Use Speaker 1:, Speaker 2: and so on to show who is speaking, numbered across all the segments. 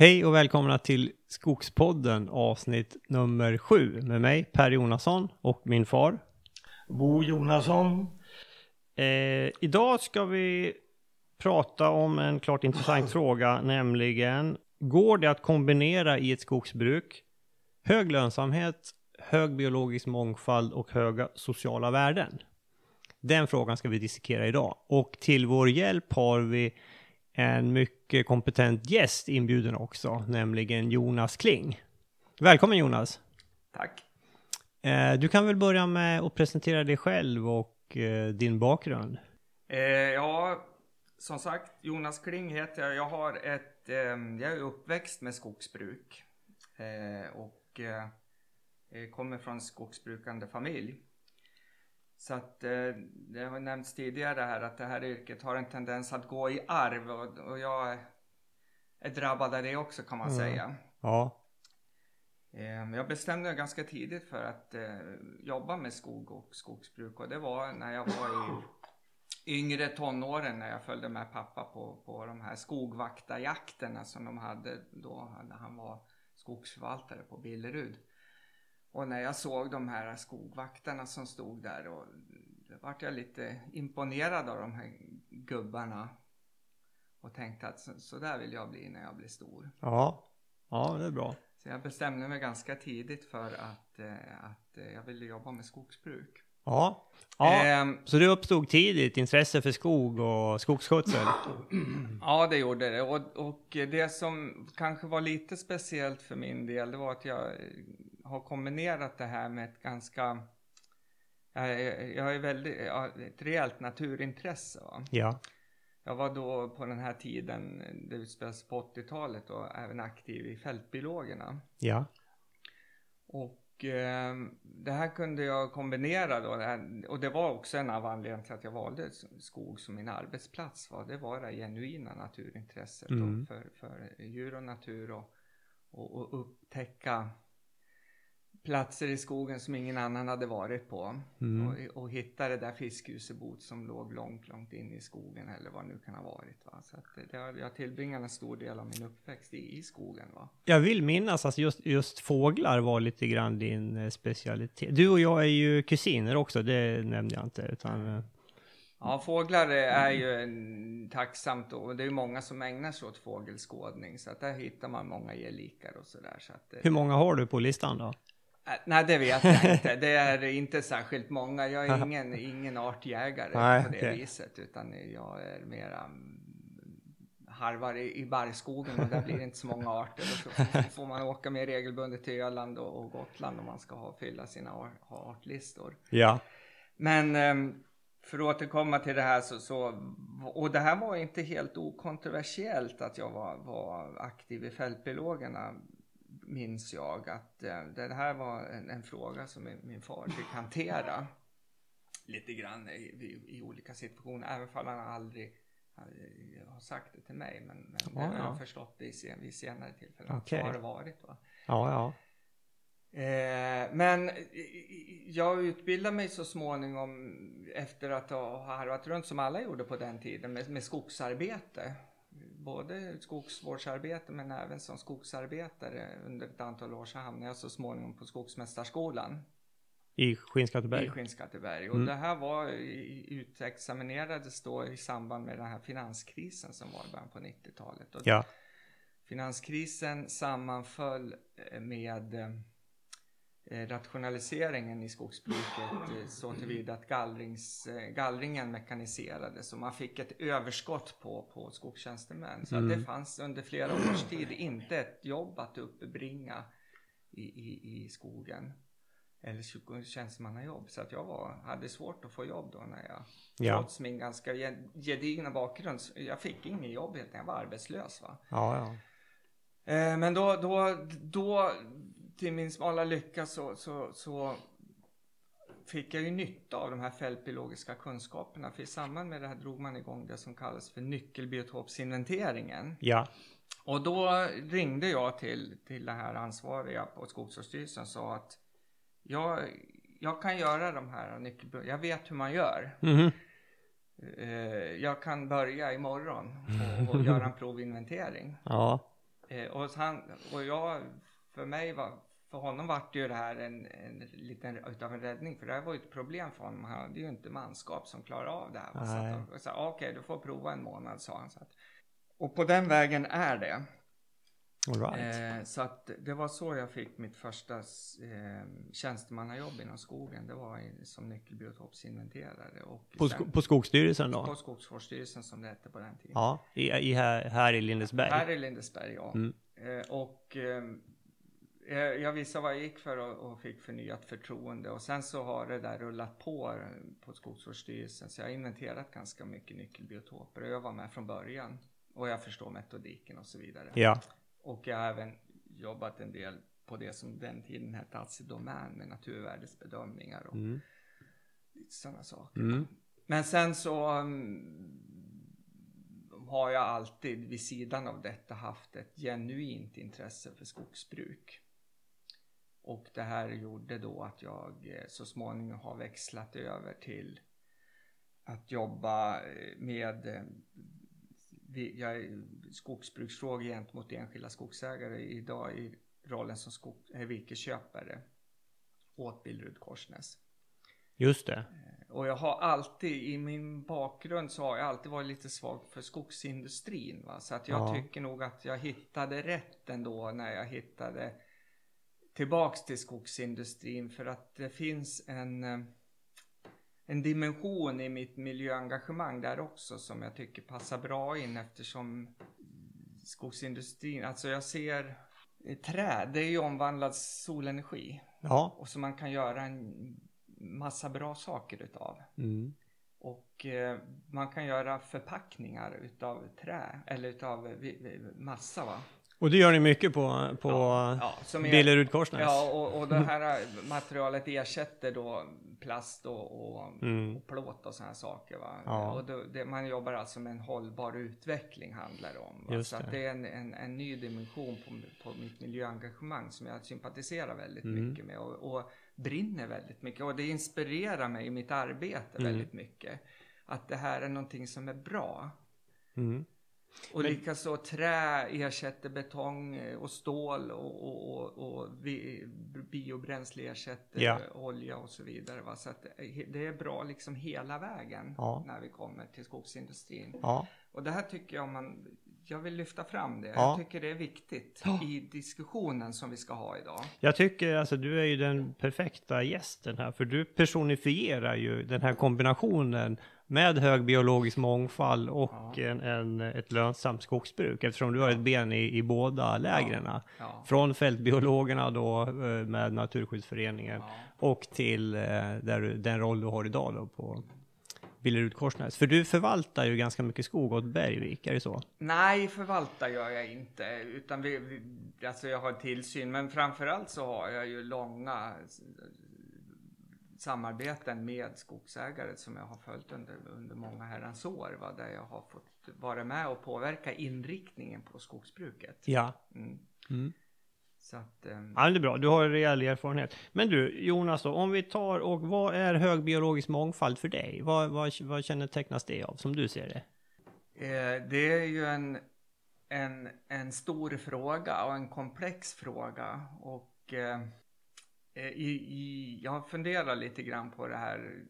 Speaker 1: Hej och välkomna till Skogspodden avsnitt nummer sju med mig Per Jonasson och min far.
Speaker 2: Bo Jonasson.
Speaker 1: Eh, idag ska vi prata om en klart intressant fråga, nämligen går det att kombinera i ett skogsbruk hög lönsamhet, hög biologisk mångfald och höga sociala värden? Den frågan ska vi dissekera idag och till vår hjälp har vi en mycket kompetent gäst inbjuden också, nämligen Jonas Kling. Välkommen Jonas!
Speaker 3: Tack!
Speaker 1: Eh, du kan väl börja med att presentera dig själv och eh, din bakgrund?
Speaker 3: Eh, ja, som sagt, Jonas Kling heter jag. Jag, har ett, eh, jag är uppväxt med skogsbruk och kommer från en skogsbrukande familj. Så att eh, det har nämnts tidigare här att det här yrket har en tendens att gå i arv och, och jag är drabbad av det också kan man mm. säga.
Speaker 1: Ja.
Speaker 3: Eh, jag bestämde mig ganska tidigt för att eh, jobba med skog och skogsbruk och det var när jag var i yngre tonåren när jag följde med pappa på, på de här skogvaktarjakterna som de hade då när han var skogsförvaltare på Billerud. Och när jag såg de här skogvaktarna som stod där och då vart jag lite imponerad av de här gubbarna. Och tänkte att så, så där vill jag bli när jag blir stor.
Speaker 1: Ja, ja det är bra.
Speaker 3: Så jag bestämde mig ganska tidigt för att, eh, att eh, jag ville jobba med skogsbruk.
Speaker 1: Ja, ja. Um, så det uppstod tidigt intresse för skog och skogsskötsel?
Speaker 3: Ja, det gjorde det. Och, och det som kanske var lite speciellt för min del, det var att jag har kombinerat det här med ett ganska jag, jag är väldigt, har ett rejält naturintresse. Va?
Speaker 1: Ja.
Speaker 3: Jag var då på den här tiden, det utspelades på 80-talet och även aktiv i Fältbiologerna.
Speaker 1: Ja.
Speaker 3: Och eh, det här kunde jag kombinera då. och det var också en av anledningarna till att jag valde skog som min arbetsplats. Va? Det var det genuina naturintresset mm. för, för djur och natur och, och, och upptäcka platser i skogen som ingen annan hade varit på. Mm. Och, och hitta det där fiskhusebot som låg långt, långt in i skogen eller vad det nu kan ha varit. Va? Så att det, jag tillbringade en stor del av min uppväxt i, i skogen. Va?
Speaker 1: Jag vill minnas att just, just fåglar var lite grann din eh, specialitet. Du och jag är ju kusiner också, det nämnde jag inte. Utan, eh,
Speaker 3: Ja, fåglar är ju en, tacksamt och det är många som ägnar sig åt fågelskådning så att där hittar man många gelikar och sådär. Så att,
Speaker 1: Hur många har du på listan då?
Speaker 3: Äh, nej, det vet jag inte. Det är inte särskilt många. Jag är ingen, ingen artjägare Nej, på det okay. viset, utan jag är mera mm, harvar i, i barrskogen och där blir det inte så många arter. Och så får man åka med regelbundet till Öland och, och Gotland om man ska ha, fylla sina artlistor.
Speaker 1: Ja.
Speaker 3: Men ehm, för att återkomma till det här så, så, och det här var inte helt okontroversiellt att jag var, var aktiv i Fältbiologerna minns jag att eh, det här var en, en, fråga som min far fick hantera lite grann i, i, i olika situationer, även om han aldrig har sagt det till mig. Men, men ja, jag har förstått det i, vid senare tillfällen. Okay. Så har det varit. Va?
Speaker 1: Ja, ja.
Speaker 3: Eh, men jag utbildade mig så småningom efter att ha harvat runt som alla gjorde på den tiden med, med skogsarbete både skogsvårdsarbete men även som skogsarbetare under ett antal år så hamnade jag så småningom på Skogsmästarskolan.
Speaker 1: I Skinnskatteberg?
Speaker 3: I Skinnskatteberg. Mm. Och det här var utexaminerades då i samband med den här finanskrisen som var i början på 90-talet.
Speaker 1: Ja.
Speaker 3: Finanskrisen sammanföll eh, med eh, rationaliseringen i skogsbruket eh, så tillvida att gallrings, eh, gallringen mekaniserades och man fick ett överskott på, på skogstjänstemän. Så mm. det fanns under flera års tid inte ett jobb att uppbringa i, i, i skogen. Eller tjänstemannajobb. Så att jag var, hade svårt att få jobb då när jag, ja. trots min ganska gedigna bakgrund, jag fick inget jobb helt jag var arbetslös. Va?
Speaker 1: Ja, ja.
Speaker 3: Men då, då, då till min smala lycka så, så, så fick jag ju nytta av de här fältbiologiska kunskaperna. För i samband med det här drog man igång det som kallas för nyckelbiotopsinventeringen.
Speaker 1: Ja.
Speaker 3: Och då ringde jag till, till det här ansvariga på Skogsvårdsstyrelsen och sa att jag, jag kan göra de här nyckelbiotopsinventeringarna. Jag vet hur man gör.
Speaker 1: Mm.
Speaker 3: Jag kan börja imorgon och, och göra en provinventering.
Speaker 1: Ja.
Speaker 3: Eh, och, han, och jag, för mig var, för honom vart ju det här en, en liten utav en räddning. För det här var ju ett problem för honom. Han hade ju inte manskap som klarade av det här. Så
Speaker 1: Nej.
Speaker 3: att, och så, okej, okay, du får prova en månad, sa han. Så att, och på den vägen är det.
Speaker 1: All right.
Speaker 3: Eh, så att det var så jag fick mitt första eh, tjänstemannajobb inom skogen. Det var i, som nyckelbiotopsinventerare. Och
Speaker 1: På,
Speaker 3: sen-
Speaker 1: på Skogsstyrelsen
Speaker 3: på
Speaker 1: då?
Speaker 3: Skogsvårdsstyrelsen som det hette på den tiden.
Speaker 1: Ja, i, i här, här i Lindesberg.
Speaker 3: Här i Lindesberg, ja.
Speaker 1: Mm.
Speaker 3: Eh, och eh, jag jag visste vad jag gick för och, och fick förnyat förtroende. Och sen så har det där rullat på eh, på Skogsvårdsstyrelsen. Så jag har inventerat ganska mycket nyckelbiotoper. Och jag var med från början. Och jag förstår metodiken och så vidare.
Speaker 1: Ja.
Speaker 3: Och jag har även jobbat en del på det som den tiden hette Assi Domän med naturvärdesbedömningar och
Speaker 1: Mm.
Speaker 3: lite sådana saker.
Speaker 1: Mm.
Speaker 3: Men sen så mm, har jag alltid vid sidan av detta haft ett genuint intresse för skogsbruk. Och det här gjorde då att jag eh, så småningom har växlat över till att jobba eh, med eh, jag skogsbruksfrågor gentemot enskilda skogsägare idag i rollen som skog, virkesköpare åt Billerud Korsnäs.
Speaker 1: Just det.
Speaker 3: Och jag har alltid, i min bakgrund så har jag alltid varit lite svag för skogsindustrin. Va? Så att jag
Speaker 1: Ja.
Speaker 3: tycker nog att jag hittade rätt ändå när jag hittade tillbaks till skogsindustrin. För att det finns en, eh, en dimension i mitt miljöengagemang där också som jag tycker passar bra in eftersom skogsindustrin, alltså jag ser trä, det är ju omvandlad solenergi.
Speaker 1: Ja.
Speaker 3: Och som man kan göra en massa bra saker utav.
Speaker 1: Mm.
Speaker 3: Och eh, man kan göra förpackningar utav trä eller utav massa va.
Speaker 1: Och det gör ni mycket på, på
Speaker 3: Ja, som är-
Speaker 1: Billerud Korsnäs?
Speaker 3: Ja, och, och det här materialet ersätter då plast och, och,
Speaker 1: Mm.
Speaker 3: och plåt och sådana saker. Va?
Speaker 1: Ja.
Speaker 3: Och då, det, man jobbar alltså med en hållbar utveckling handlar det om. Va? Så
Speaker 1: det.
Speaker 3: det är en, en, en ny dimension på, på mitt miljöengagemang som jag sympatiserar väldigt
Speaker 1: Mm.
Speaker 3: mycket med och, och brinner väldigt mycket. Och det inspirerar mig i mitt arbete
Speaker 1: Mm.
Speaker 3: väldigt mycket. Att det här är någonting som är bra. Och
Speaker 1: Men-
Speaker 3: likaså trä ersätter betong och stål och, och, och, och vi, biobränsle ersätter
Speaker 1: Ja.
Speaker 3: olja och så vidare. Va? Så det är bra liksom hela vägen
Speaker 1: Ja.
Speaker 3: när vi kommer till skogsindustrin.
Speaker 1: Ja.
Speaker 3: Och det här tycker jag man, jag vill lyfta fram det.
Speaker 1: Ja.
Speaker 3: Jag tycker det är viktigt i diskussionen som vi ska ha idag.
Speaker 1: Jag tycker alltså du är ju den perfekta gästen här, för du personifierar ju den här kombinationen med hög biologisk mångfald och
Speaker 3: Ja.
Speaker 1: en, en, ett lönsamt skogsbruk, eftersom du har ett ben i, i båda lägren.
Speaker 3: Ja.
Speaker 1: Från fältbiologerna då eh, med Naturskyddsföreningen
Speaker 3: Ja.
Speaker 1: och till eh, där, den roll du har idag då på Billerud Korsnäs. För du förvaltar ju ganska mycket skog åt Bergvik, är det så?
Speaker 3: Nej, förvalta gör jag inte. Utan vi, vi, alltså jag har tillsyn. Men framförallt så har jag ju långa samarbeten med skogsägare som jag har följt under, under många herrans år. Va? Där jag har fått vara med och påverka inriktningen på skogsbruket.
Speaker 1: Ja.
Speaker 3: Mm.
Speaker 1: Mm.
Speaker 3: Så att, ehm,
Speaker 1: Ja, det är bra. Du har rejäl erfarenhet. Men du, Jonas, då, om vi tar och vad är hög biologisk mångfald för dig? Vad, vad, vad kännetecknas det av, som du ser det?
Speaker 3: Eh, det är ju en, en, en stor fråga och en komplex fråga. Och eh, i, i, jag funderar lite grann på det här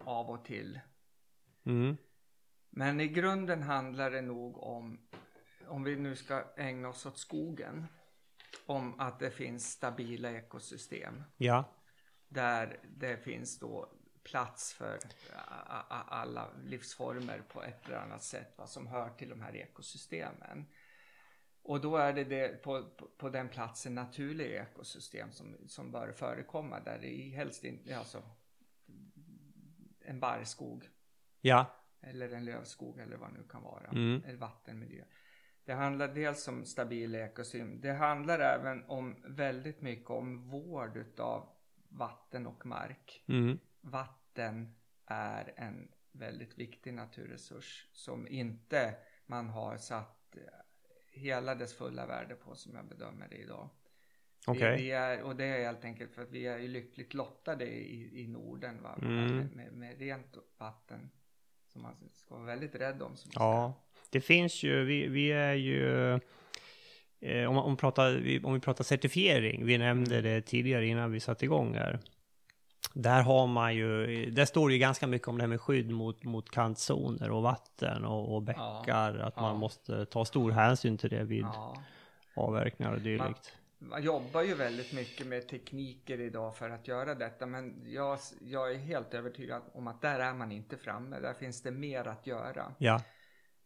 Speaker 3: av och till.
Speaker 1: Mm.
Speaker 3: Men i grunden handlar det nog om, om vi nu ska ägna oss åt skogen, om att det finns stabila ekosystem
Speaker 1: Ja.
Speaker 3: där det finns då plats för alla livsformer på ett eller annat sätt va, som hör till de här ekosystemen. Och då är det, det på, på, den platsen naturliga ekosystem som, som bör förekomma där det helst inte, alltså en barrskog
Speaker 1: Ja.
Speaker 3: eller en lövskog eller vad det nu kan vara.
Speaker 1: Mm.
Speaker 3: Eller vattenmiljö. Det handlar dels om stabil ekosystem. Det handlar även om väldigt mycket om vård utav vatten och mark.
Speaker 1: Mm.
Speaker 3: Vatten är en väldigt viktig naturresurs som inte man har satt hela dess fulla värde på som jag bedömer det idag.
Speaker 1: Okej.
Speaker 3: Vi, vi är, och det är helt enkelt för att vi är ju lyckligt lottade i, i Norden va?
Speaker 1: Mm.
Speaker 3: Med, med, med rent vatten som man ska vara väldigt rädd om.
Speaker 1: Ja. Det finns ju, vi, vi är ju Eh, om, om, pratar, om vi pratar certifiering, vi nämnde det tidigare innan vi satte igång här. Där har man ju, där står det ju ganska mycket om det här med skydd mot, mot kantzoner och vatten och, och bäckar. Ja, att ja. man måste ta stor hänsyn till det vid ja. avverkningar och dylikt.
Speaker 3: Man, man, jobbar ju väldigt mycket med tekniker idag för att göra detta. Men jag, jag är helt övertygad om att där är man inte framme. Där finns det mer att göra.
Speaker 1: Ja.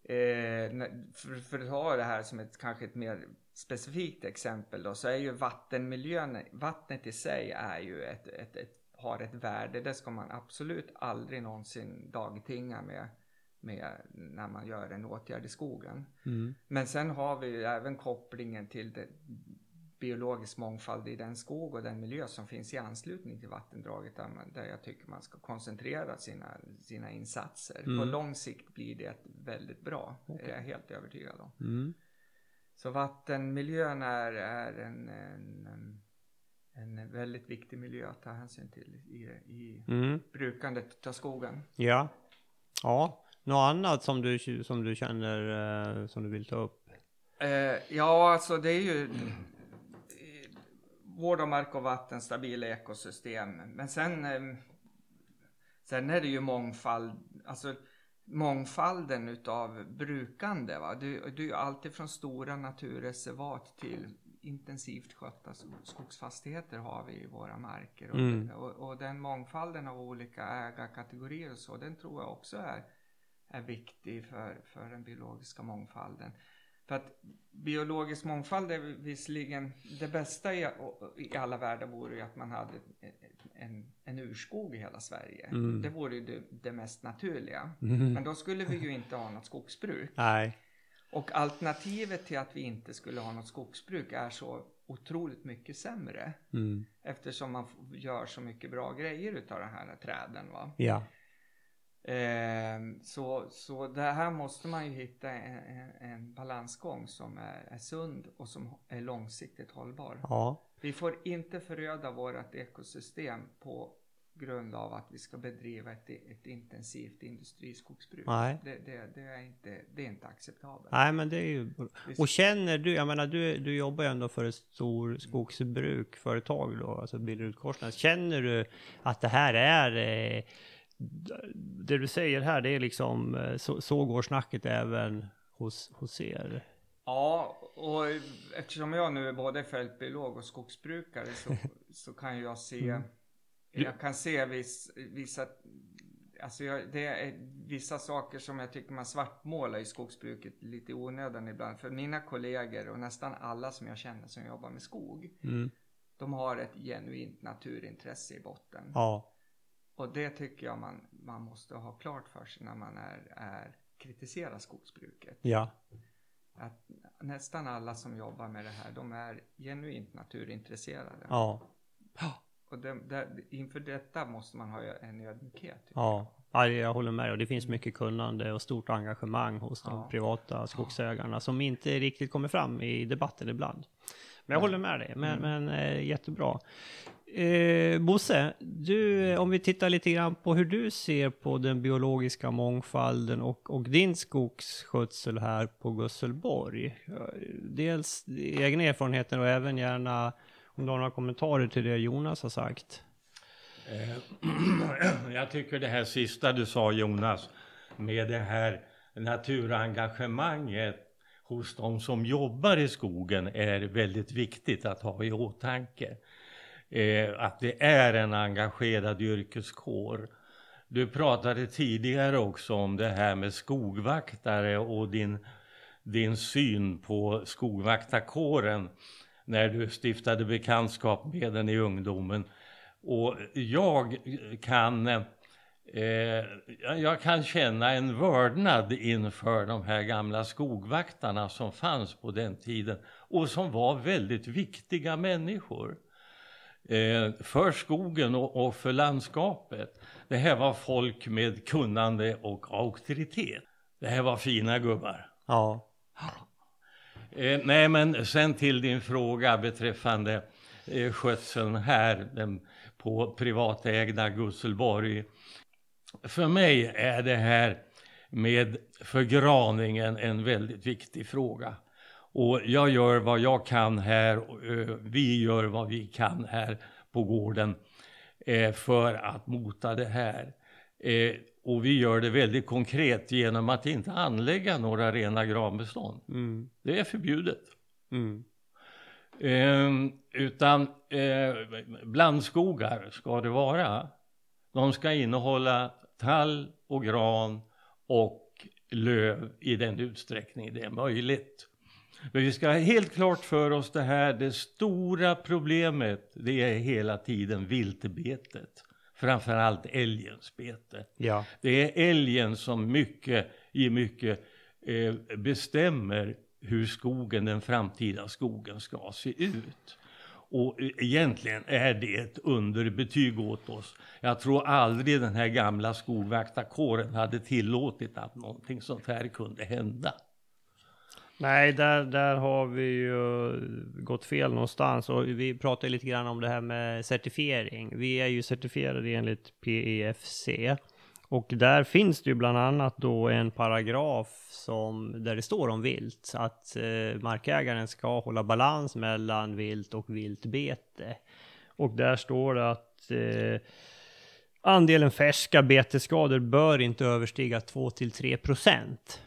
Speaker 3: Eh, för, för att ta det här som ett kanske ett mer specifikt exempel då, så är ju vattenmiljön, vattnet i sig är ju ett, ett, ett har ett värde. Det ska man absolut aldrig någonsin dagtinga med, med när man gör en åtgärd i skogen. Mm. Men sen har vi även kopplingen till det, biologisk mångfald i den skog och den miljö som finns i anslutning till vattendraget där, man, där jag tycker man ska koncentrera sina, sina insatser. Mm. På lång sikt blir det väldigt bra, okay. är jag helt övertygad om. Mm. Så vattenmiljön är, är en, en, en, väldigt viktig miljö att ta hänsyn till i, i mm. brukandet av skogen.
Speaker 1: Ja. Ja, något annat som du, som du känner eh, som du vill ta upp?
Speaker 3: Eh, ja, alltså det är ju vård av mark och vatten, stabila ekosystem. Men sen, eh, sen är det ju mångfald, alltså mångfalden utav brukande. Va? Det, det är ju alltid från stora naturreservat till intensivt skötta skogsfastigheter har vi i våra marker. Mm. Och, och, och, den mångfalden av olika ägarkategorier och så, den tror jag också är, är viktig för, för den biologiska mångfalden. För att biologisk mångfald är visserligen det bästa i, i alla världar vore ju att man hade en, en urskog i hela Sverige. Mm. Det vore ju det, det mest naturliga. Mm. Men då skulle vi ju inte ha något skogsbruk.
Speaker 1: Nej.
Speaker 3: Och alternativet till att vi inte skulle ha något skogsbruk är så otroligt mycket sämre. Mm. Eftersom man gör så mycket bra grejer utav de här träden. Va?
Speaker 1: Ja.
Speaker 3: Eh, så, så det här måste man ju hitta en, en, en balansgång som är, är, sund och som är långsiktigt hållbar.
Speaker 1: Ja.
Speaker 3: Vi får inte föröda vårt ekosystem på grund av att vi ska bedriva ett, ett intensivt industriskogsbruk.
Speaker 1: Nej.
Speaker 3: Det, det, det, är inte, det är inte acceptabelt.
Speaker 1: Nej, men det är ju... Och känner du, jag menar du, du jobbar ju ändå för ett stort skogsbrukföretag då, alltså Billerud Korsnäs. Känner du att det här är eh, det du säger här, det är liksom, eh, så, så går snacket även hos, hos er?
Speaker 3: Ja, och eftersom jag nu är både fältbiolog och skogsbrukare så, så kan jag se, mm. Jag kan se viss, vissa, alltså jag, det är vissa saker som jag tycker man svartmålar i skogsbruket lite i onödan ibland. För mina kollegor och nästan alla som jag känner som jobbar med skog, mm. de har ett genuint naturintresse i botten.
Speaker 1: Ja.
Speaker 3: Och det tycker jag man, man måste ha klart för sig när man är, är kritiserar skogsbruket.
Speaker 1: Ja.
Speaker 3: Att nästan alla som jobbar med det här, de är genuint naturintresserade.
Speaker 1: Ja.
Speaker 3: Och det, det, inför detta måste man ha en ödmjukhet.
Speaker 1: Ja. ja, jag håller med. Och det finns mycket kunnande och stort engagemang hos de ja. privata skogsägarna som inte riktigt kommer fram i debatten ibland. Men jag håller med dig, men, mm. men eh, jättebra. Eh, Bosse, du, om vi tittar lite grann på hur du ser på den biologiska mångfalden och, och din skogsskötsel här på Gusselborg. Dels egna erfarenheter och även gärna om du har några kommentarer till det Jonas har sagt.
Speaker 4: Eh, jag tycker det här sista du sa Jonas, med det här naturengagemanget hos de som jobbar i skogen är väldigt viktigt att ha i åtanke eh, att det är en engagerad yrkeskår. Du pratade tidigare också om det här med skogvaktare och din, din syn på skogvaktarkåren när du stiftade bekantskap med den i ungdomen. Och jag kan, eh, jag kan känna en vördnad inför de här gamla skogvaktarna som fanns på den tiden och som var väldigt viktiga människor eh, för skogen och, och, för landskapet. Det här var folk med kunnande och auktoritet. Det här var fina gubbar.
Speaker 1: Ja.
Speaker 4: Eh, nej, men sen till din fråga beträffande eh, skötseln här den, på privatägda Gusselborg. För mig är det här med förgraningen en väldigt viktig fråga. Och jag gör vad jag kan här, eh, vi gör vad vi kan här på gården eh, för att mota det här. Eh, och vi gör det väldigt konkret genom att inte anlägga några rena granbestånd.
Speaker 1: Mm.
Speaker 4: Det är förbjudet.
Speaker 1: Mm.
Speaker 4: Eh, utan eh, blandskogar ska det vara. De ska innehålla tall och gran och löv i den utsträckning det är möjligt. Men vi ska ha helt klart för oss det här, det stora problemet det är hela tiden viltbetet. Framförallt älgens bete.
Speaker 1: Ja.
Speaker 4: Det är älgen som mycket, i mycket eh, bestämmer hur skogen, den framtida skogen ska se ut. Och e- egentligen är det ett underbetyg åt oss. Jag tror aldrig den här gamla skogvaktarkåren hade tillåtit att någonting sånt här kunde hända.
Speaker 1: Nej, där, där har vi ju gått fel någonstans och vi pratade lite grann om det här med certifiering. Vi är ju certifierade enligt PEFC och där finns det ju bland annat då en paragraf som, där det står om vilt, att eh, markägaren ska hålla balans mellan vilt och viltbete. Och där står det att eh, andelen färska betesskador bör inte överstiga 2-3 procent.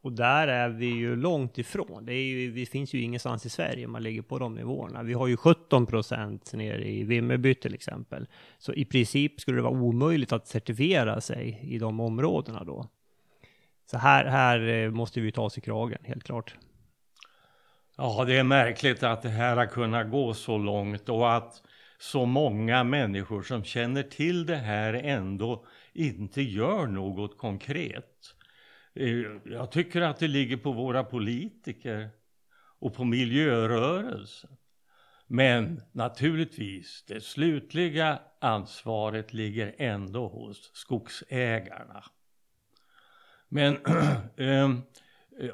Speaker 1: Och där är vi ju långt ifrån. Det, är ju, det finns ju ingenstans i Sverige man ligger på de nivåerna. Vi har ju 17 procent nere i Vimmerby till exempel. Så i princip skulle det vara omöjligt att certifiera sig i de områdena då. Så här, här eh, måste vi ta oss i kragen, helt klart.
Speaker 4: Ja, det är märkligt att det här har kunnat gå så långt och att så många människor som känner till det här ändå inte gör något konkret. Eh, jag tycker att det ligger på våra politiker och på miljörörelsen. Men naturligtvis, det slutliga ansvaret ligger ändå hos skogsägarna. Men ehm,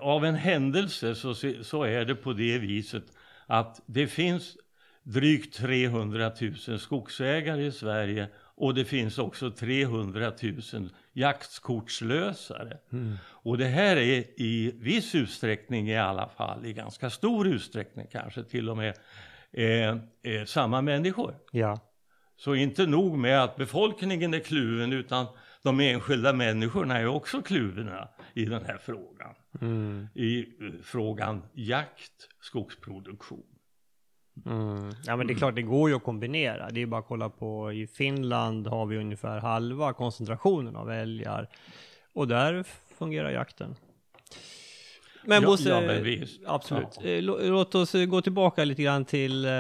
Speaker 4: av en händelse så, så är det på det viset att det finns drygt 300 000 skogsägare i Sverige och det finns också 300 000 jaktkortslösare. Och det här är i viss utsträckning i alla fall, i ganska stor utsträckning kanske till och med, eh, eh, samma människor.
Speaker 1: Ja.
Speaker 4: Så inte nog med att befolkningen är kluven utan de enskilda människorna är också kluvna i den här frågan.
Speaker 1: Mm.
Speaker 4: I eh, frågan jakt, skogsproduktion.
Speaker 1: Mm. Ja men det är klart, det går ju att kombinera. Det är bara att kolla på, i Finland har vi ungefär halva koncentrationen av älgar. Och där fungerar jakten. Men
Speaker 4: Ja,
Speaker 1: Bosse,
Speaker 4: ja, men
Speaker 1: absolut.
Speaker 4: Ja.
Speaker 1: Eh, lå- Låt oss eh, gå tillbaka lite grann till eh,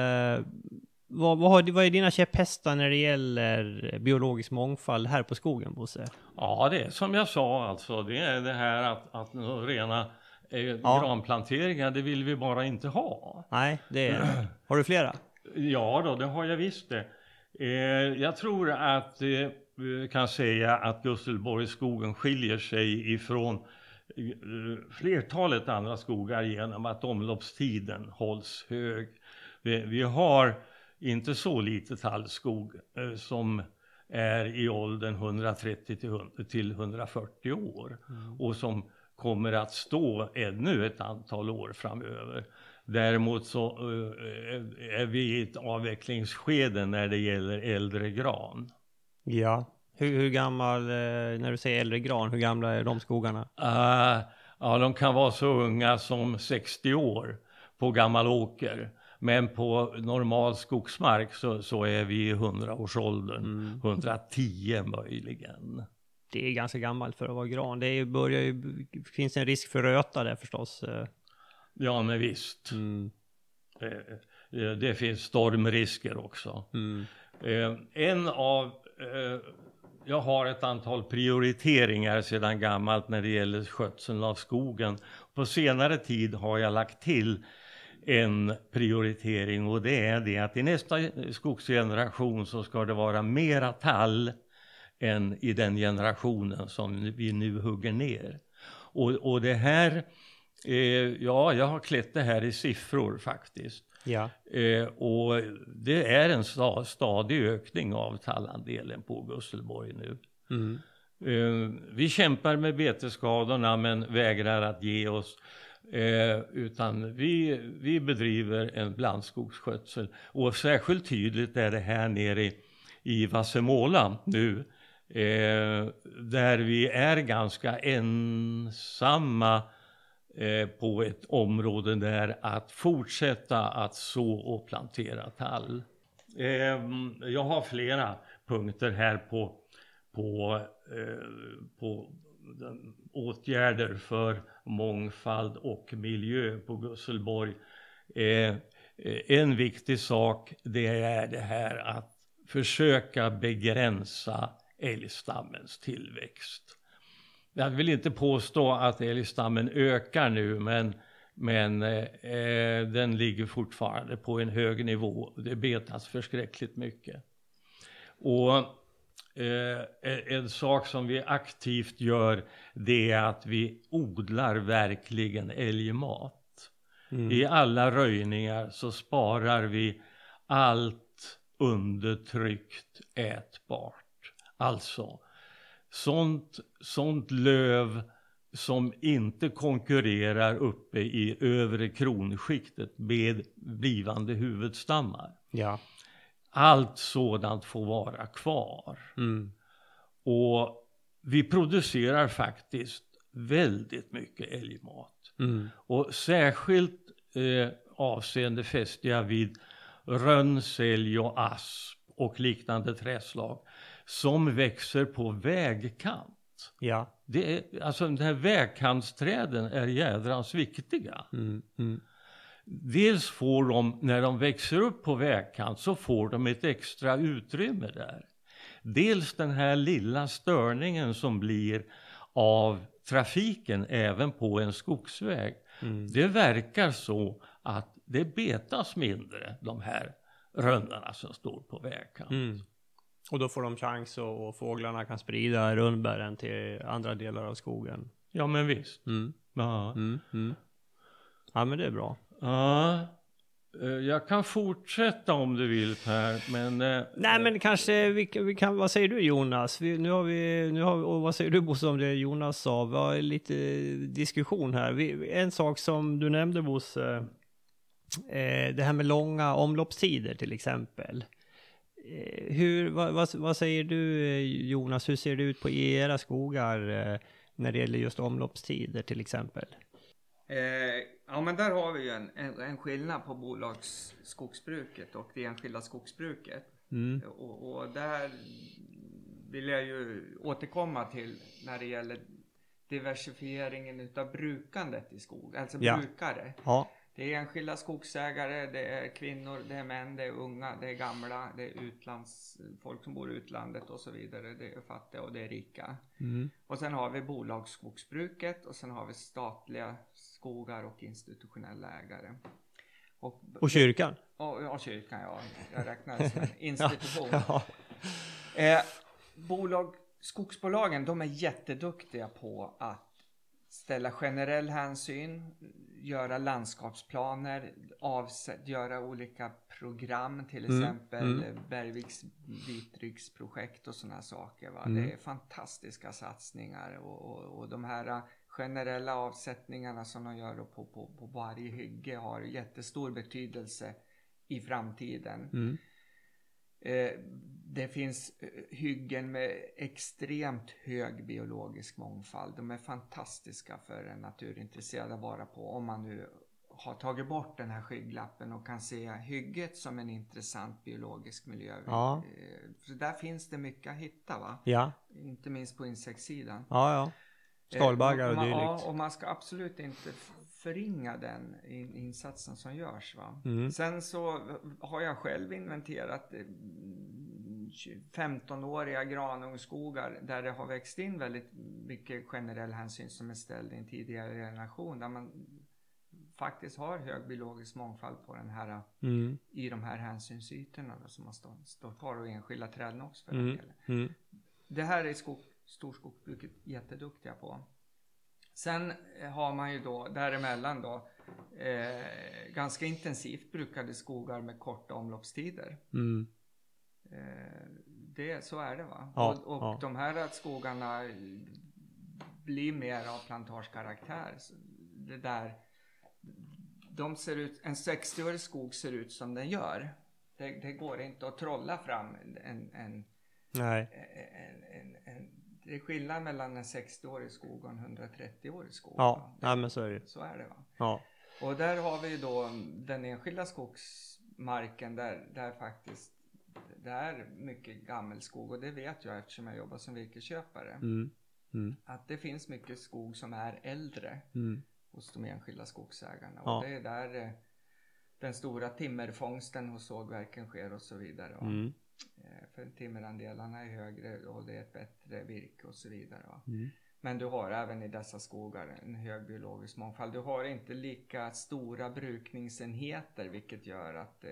Speaker 1: vad, vad, har, vad är dina käpphästar när det gäller biologisk mångfald här på skogen, Bosse?
Speaker 4: Ja, det är som jag sa alltså, det är det här att, att rena
Speaker 1: Ja.
Speaker 4: granplanteringar, det vill vi bara inte ha.
Speaker 1: Nej, det är... Har du flera?
Speaker 4: Ja då, det har jag visst det. Eh, jag tror att eh, vi kan säga att Gustelborgsskogen skiljer sig ifrån eh, flertalet andra skogar genom att omloppstiden hålls hög. Vi, har inte så lite tallskog som är i åldern 130 till 100 till 140 år och som kommer att stå ännu ett antal år framöver. Däremot så eh, är vi i ett avvecklingsskede när det gäller äldre gran.
Speaker 1: Ja. Hur, hur gammal, eh, när du säger äldre gran, hur gamla är de skogarna?
Speaker 4: Ah, ja, de kan vara så unga som 60 år på gammal åker. Men på normal skogsmark så, så är vi i 100-årsåldern, 110 möjligen.
Speaker 1: Det är ganska gammalt för att vara gran. Det är, börjar ju, finns en risk för röta där förstås. eh.
Speaker 4: Ja, men visst.
Speaker 1: Mm.
Speaker 4: Eh, eh, Det finns stormrisker också.
Speaker 1: Mm.
Speaker 4: Eh, En av, jag har ett antal prioriteringar sedan gammalt när det gäller skötseln av skogen. På senare tid har jag lagt till en prioritering och det är det att i nästa skogsgeneration så ska det vara mera tall än i den generationen som vi nu hugger ner. Och, och det här, eh, ja jag har klätt det här i siffror faktiskt.
Speaker 1: Ja.
Speaker 4: Eh, och det är en sta, stadig ökning av tallandelen på Gusselborg nu.
Speaker 1: Mm.
Speaker 4: Eh, vi kämpar med betesskadorna men vägrar att ge oss. Eh, utan vi, vi bedriver en blandskogsskötsel. Och särskilt tydligt är det här nere i, i Vassemåla nu. Eh, där vi är ganska ensamma eh, på ett område där att fortsätta att så och plantera tall. Eh, jag har flera punkter här på, på, eh, på åtgärder för mångfald och miljö på Gusselborg. Eh, en viktig sak det är det här att försöka begränsa älgstammens tillväxt. Jag vill inte påstå att älgstammen ökar nu men, men eh, den ligger fortfarande på en hög nivå. Det betas förskräckligt mycket. Och eh, en sak som vi aktivt gör det är att vi odlar verkligen älgmat. Mm. I alla röjningar så sparar vi allt undertryckt ätbart. Alltså, sånt, sånt löv som inte konkurrerar uppe i övre kronskiktet med blivande huvudstammar.
Speaker 1: Ja.
Speaker 4: Allt sådant får vara kvar.
Speaker 1: Mm.
Speaker 4: Och vi producerar faktiskt väldigt mycket älgmat.
Speaker 1: Mm.
Speaker 4: Och särskilt eh, avseende fäster jag vid rönn, sälj och asp och liknande träslag som växer på vägkant.
Speaker 1: Ja.
Speaker 4: Det är, alltså de här vägkantsträden är jädrans viktiga.
Speaker 1: Mm, mm.
Speaker 4: Dels får de, när de växer upp på vägkant så får de ett extra utrymme där. Dels den här lilla störningen som blir av trafiken även på en skogsväg.
Speaker 1: Mm.
Speaker 4: Det verkar så att det betas mindre de här rönnarna som står på vägkant.
Speaker 1: Och då får de chans och, och fåglarna kan sprida rönnbären till andra delar av skogen.
Speaker 4: Ja men visst.
Speaker 1: Mm.
Speaker 4: Ja.
Speaker 1: Mm, mm. Ja men det är bra.
Speaker 4: ja. Eh, Jag kan fortsätta om du vill Per, men... eh,
Speaker 1: Nej men kanske vi, vi kan, vad säger du Jonas? Vi, nu har vi, nu har, och vad säger du Bosse om det Jonas sa? Vi har lite diskussion här. Vi, en sak som du nämnde Bosse, eh, det här med långa omloppstider till exempel. Eh, hur, vad, vad, vad säger du eh, Jonas, hur ser det ut på era skogar eh, när det gäller just omloppstider till exempel?
Speaker 3: Eh, ja men där har vi ju en, en, en skillnad på bolagsskogsbruket och det enskilda skogsbruket.
Speaker 1: Mm.
Speaker 3: Och, och där vill jag ju återkomma till när det gäller diversifieringen utav brukandet i skog, alltså
Speaker 1: Ja.
Speaker 3: brukare.
Speaker 1: Ja,
Speaker 3: Det är enskilda skogsägare, det är kvinnor, det är män, det är unga, det är gamla, det är utlands, folk som bor i utlandet och så vidare. Det är fattiga och det är rika.
Speaker 1: mm.
Speaker 3: Och sen har vi bolagsskogsbruket och sen har vi statliga skogar och institutionella ägare. Och,
Speaker 1: och kyrkan?
Speaker 3: och, ja, kyrkan ja. Jag räknar det som en institution.
Speaker 1: Ja.
Speaker 3: Eh, bolag, skogsbolagen de är jätteduktiga på att ställa generell hänsyn, göra landskapsplaner, göra olika program, till
Speaker 1: Mm,
Speaker 3: exempel
Speaker 1: mm.
Speaker 3: Bergviks vitryggsprojekt och sådana saker. Va?
Speaker 1: Mm.
Speaker 3: Det är fantastiska satsningar och, och, och de här generella avsättningarna som de gör på, på, på varje hygge har jättestor betydelse i framtiden.
Speaker 1: Mm.
Speaker 3: Eh, det finns eh, hyggen med extremt hög biologisk mångfald. De är fantastistiska för en naturintresserad att vara på om man nu har tagit bort den här skygglappen och kan se hygget som en intressant biologisk miljö.
Speaker 1: Ja.
Speaker 3: Eh, Så där finns det mycket att hitta va?
Speaker 1: Ja,
Speaker 3: Inte minst på insektssidan.
Speaker 1: ja, ja. Skalbaggar
Speaker 3: Eh,
Speaker 1: och dylikt.
Speaker 3: Ja, och man ska absolut inte förringa den in, insatsen som görs. Va?
Speaker 1: Mm.
Speaker 3: Sen så har jag själv inventerat eh, 15-åriga granungskogar där det har växt in väldigt mycket generell hänsyn som är ställd i en tidigare generation. Där man faktiskt har hög biologisk mångfald på den här,
Speaker 1: Mm.
Speaker 3: i de här hänsynsytorna då, som man står, står kvar och enskilda träden också för den
Speaker 1: Mm.
Speaker 3: delen.
Speaker 1: Mm.
Speaker 3: Det här är skog, storskogsbruket jätteduktiga på. Sen eh, har man ju då däremellan då eh, ganska intensivt brukade skogar med korta omloppstider.
Speaker 1: Mm.
Speaker 3: Eh, det, så är det va?
Speaker 1: Ja,
Speaker 3: och och
Speaker 1: ja.
Speaker 3: de här skogarna blir mer av plantagekaraktär. Det där de ser ut, en 60-årig skog ser ut som den gör. Det, det går inte att trolla fram en, en,
Speaker 1: Nej.
Speaker 3: en, en, en det är skillnad mellan en 60-årig skog och en 130-årig skog.
Speaker 1: Ja, nej, men så är det.
Speaker 3: Så är det va.
Speaker 1: Ja.
Speaker 3: Och där har vi då den enskilda skogsmarken där, där faktiskt det är mycket gammelskog och det vet jag eftersom jag jobbar som virkesköpare.
Speaker 1: Mm. Mm.
Speaker 3: Att det finns mycket skog som är äldre
Speaker 1: Mm.
Speaker 3: hos de enskilda skogsägarna.
Speaker 1: Ja.
Speaker 3: Och det är där eh, den stora timmerfångsten hos sågverken sker och så vidare.
Speaker 1: Mm.
Speaker 3: Eh, för timmerandelarna är högre och det är ett bättre virke och så vidare.
Speaker 1: Mm.
Speaker 3: Men du har även i dessa skogar en hög biologisk mångfald. Du har inte lika stora brukningsenheter vilket gör att eh,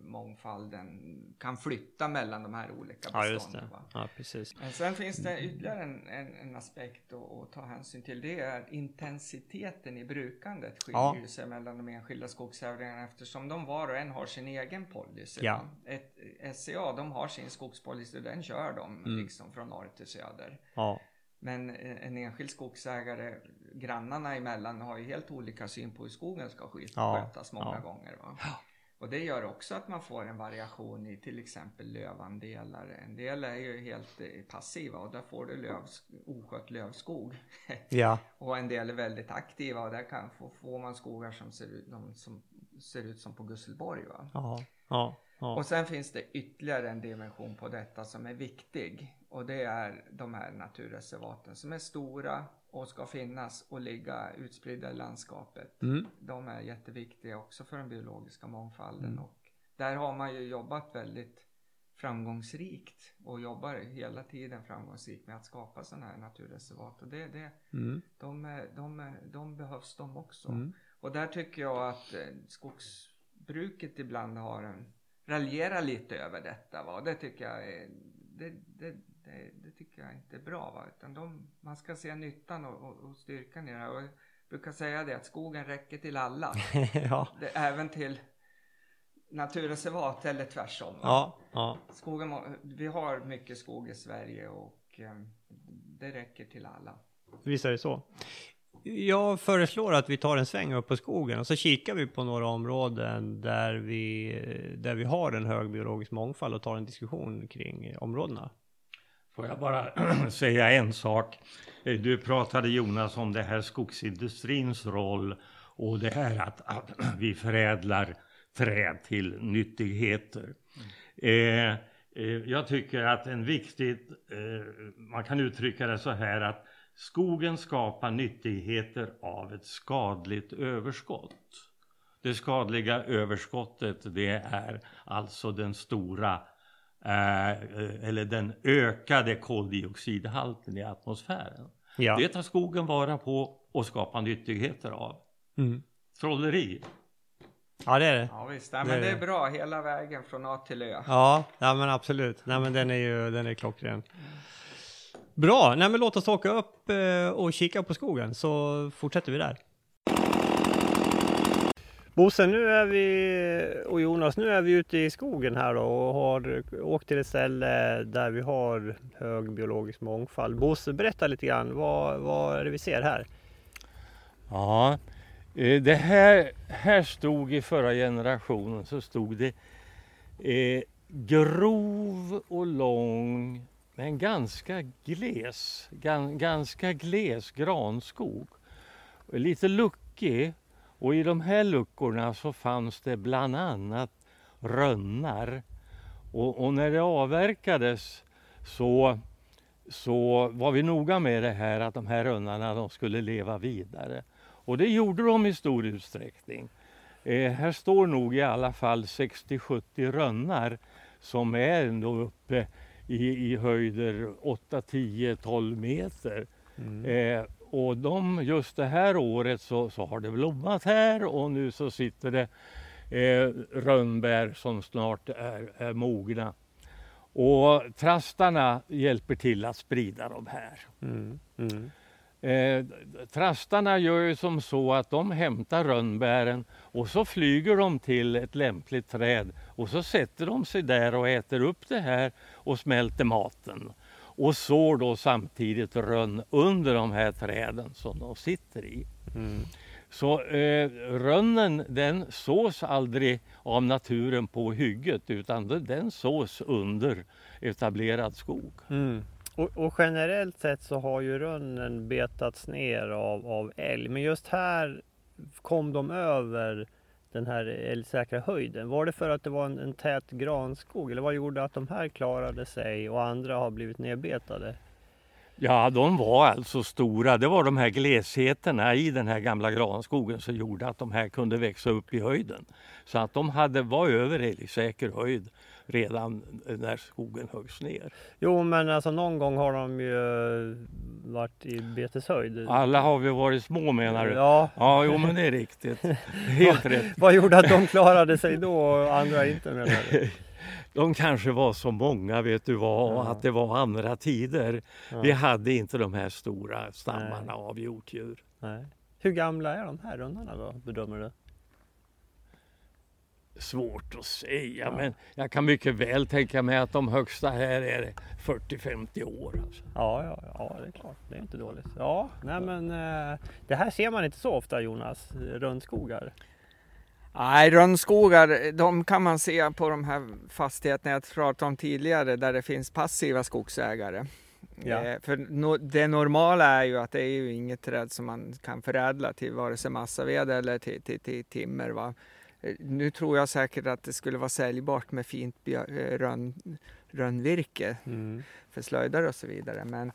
Speaker 3: mångfalden kan flytta mellan de här olika
Speaker 1: Ja, just
Speaker 3: bestånden.
Speaker 1: det. Ja, precis.
Speaker 3: Men sen finns det ytterligare en, en, en aspekt att, ta hänsyn till. Det är intensiteten i brukandet skiljer
Speaker 1: Ja.
Speaker 3: sig mellan de enskilda skogsägarna eftersom de var och en har sin egen policy.
Speaker 1: Ja.
Speaker 3: Ett, SCA de har sin skogspolicy och den kör de
Speaker 1: Mm.
Speaker 3: liksom från norr till söder.
Speaker 1: Ja.
Speaker 3: Men eh, en enskild skogsägare, grannarna emellan, har ju helt olika syn på hur skogen ska sköt-
Speaker 1: Ja,
Speaker 3: skötas många
Speaker 1: ja.
Speaker 3: gånger. Va? Och det gör också att man får en variation i till exempel lövandelar. En del är ju helt eh, passiva och där får du löv, oskött lövskog.
Speaker 1: Ja.
Speaker 3: och en del är väldigt aktiva och där kan få, får man skogar som ser ut, som ser ut som på Gusselborg. Va?
Speaker 1: Ja. Ja. Ja.
Speaker 3: Och sen finns det ytterligare en dimension på detta som är viktig. Och det är de här naturreservaten som är stora och ska finnas och ligga utspridda i landskapet.
Speaker 1: Mm.
Speaker 3: De är jätteviktiga också för den biologiska mångfalden.
Speaker 1: Mm.
Speaker 3: Och där har man ju jobbat väldigt framgångsrikt och jobbar hela tiden framgångsrikt med att skapa sådana här naturreservat. Och det, det,
Speaker 1: Mm.
Speaker 3: de, de, de behövs de också.
Speaker 1: Mm.
Speaker 3: Och där tycker jag att eh, skogsbruket ibland har en, raljerar lite över detta. Va? Det tycker jag är, det, det, det, det tycker jag inte är bra. Va? Utan de, man ska se nyttan och, och, och styrkan i det här. Och jag brukar säga det att skogen räcker till alla.
Speaker 1: ja.
Speaker 3: Det, även till naturreservat eller tvärsom. Va?
Speaker 1: Ja. Ja.
Speaker 3: Skogen, vi har mycket skog i Sverige och eh, det räcker till alla.
Speaker 1: Visst är det så. Jag föreslår att vi tar en sväng upp på skogen och så kikar vi på några områden där vi, där vi har en hög biologisk mångfald och tar en diskussion kring områdena.
Speaker 4: Får jag bara säga en sak? Eh, Du pratade Jonas om det här skogsindustrins roll och det här att, att vi förädlar träd till nyttigheter. Eh, eh, jag tycker att en viktigt, eh, man kan uttrycka det så här att skogen skapar nyttigheter av ett skadligt överskott. Det skadliga överskottet det är alltså den stora eller den ökade koldioxidhalten i atmosfären.
Speaker 1: Ja.
Speaker 4: Det tar skogen vara på och skapar nyttigheter av.
Speaker 1: Mm.
Speaker 4: Trolleri.
Speaker 1: Ja, det är det.
Speaker 3: Ja visst,
Speaker 1: Det
Speaker 3: men
Speaker 1: är
Speaker 3: det är
Speaker 1: det.
Speaker 3: bra hela vägen från A till Ö.
Speaker 1: Ja, ja men absolut. Nej, men den är ju den är klockren. Bra, nej men låt oss åka upp eh, och kika på skogen så fortsätter vi där. Bosse, nu är vi, och Jonas, nu är vi ute i skogen här då och har åkt till ett ställe där vi har hög biologisk mångfald. Bosse, berätta lite grann, vad, vad är det vi ser här?
Speaker 4: Ja, eh, det här, här stod i förra generationen så stod det eh, grov och lång men ganska gles, gan, ganska gles granskog. Lite luckig och i de här luckorna så fanns det bland annat rönnar. Och, och när det avverkades så så var vi noga med det här att de här rönnarna de skulle leva vidare. Och det gjorde de i stor utsträckning. Eh, här står nog i alla fall 60-70 rönnar som är ändå uppe i, i höjder 8, 10, 12 meter. Eh, och de, just det här året så, så har det blommat här och nu så sitter det eh, rönnbär som snart är, är mogna. Och trastarna hjälper till att sprida de här.
Speaker 1: Mm, mm,
Speaker 4: Eh, trastarna gör ju som så att de hämtar rönnbären och så flyger de till ett lämpligt träd och så sätter de sig där och äter upp det här och smälter maten. Och sår då samtidigt rönn under de här träden som de sitter i.
Speaker 1: mm.
Speaker 4: Så eh, rönnen den sås aldrig av naturen på hygget utan den sås under etablerad skog.
Speaker 1: Mm. Och, och, generellt sett så har ju rönnen betats ner av, av älg. Men just här kom de över den här älgsäkra höjden. Var det för att det var en, en tät granskog eller vad gjorde att de här klarade sig och andra har blivit nedbetade?
Speaker 4: Ja, de var alltså stora. Det var de här glesheterna i den här gamla granskogen som gjorde att de här kunde växa upp i höjden. Så att de hade, var över älgsäker höjd redan när skogen höggs ner.
Speaker 1: Jo, men alltså någon gång har de ju varit i beteshöjd.
Speaker 4: Alla har vi varit små menar du?
Speaker 1: Ja.
Speaker 4: Ja, jo men det är riktigt. Helt rätt.
Speaker 1: Vad gjorde att de klarade sig då och andra inte menar du?
Speaker 4: De kanske var så många vet du vad, ja. att det var andra tider. Vi hade inte de här stora stammarna Nej. av hjortdjur.
Speaker 1: Nej. Hur gamla är de här rundarna då, bedömer du?
Speaker 4: Svårt att säga, ja. men jag kan mycket väl tänka mig att de högsta här är 40-50 år. Alltså.
Speaker 1: Ja, ja, ja, det är klart. Det är inte dåligt. Ja, nej men eh, det här ser man inte så ofta Jonas, rönnskogar.
Speaker 3: Nej, rönnskogar, de kan man se på de här fastigheterna jag pratade om tidigare, där det finns passiva skogsägare. Ja. Eh, för no, det normala är ju att det är ju inget träd som man kan förädla till vare sig massaved eller till, till, till timmer. Va? Eh, nu tror jag säkert att det skulle vara säljbart med fint eh, rönn, rönnvirke mm. för slöjdare och så vidare. Men,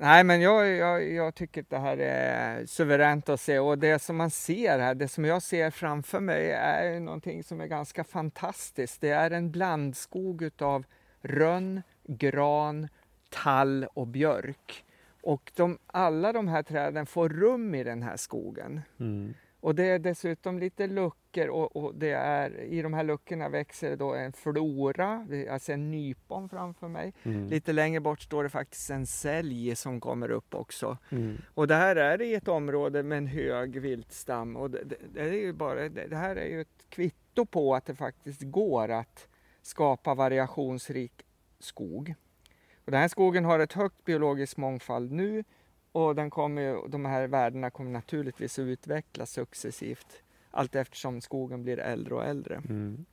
Speaker 3: nej, men jag, jag, jag, tycker att det här är suveränt att se och det som man ser här, det som jag ser framför mig är någonting som är ganska fantastiskt. Det är en blandskog utav rönn, gran, tall och björk. Och de, alla de här träden får rum i den här skogen. Mm. Och det är dessutom lite luckor och, och, det är, i de här luckorna växer då en flora, ser en nypon framför mig. Mm. Lite längre bort står det faktiskt en sälj som kommer upp också. Mm. Och det här är i ett område med en hög viltstam och det, det, det är ju bara, det, det här är ju ett kvitto på att det faktiskt går att skapa variationsrik skog. Och den här skogen har ett högt biologiskt mångfald nu och den kommer, de här värdena kommer naturligtvis att utvecklas successivt allt eftersom skogen blir äldre och äldre. Mm.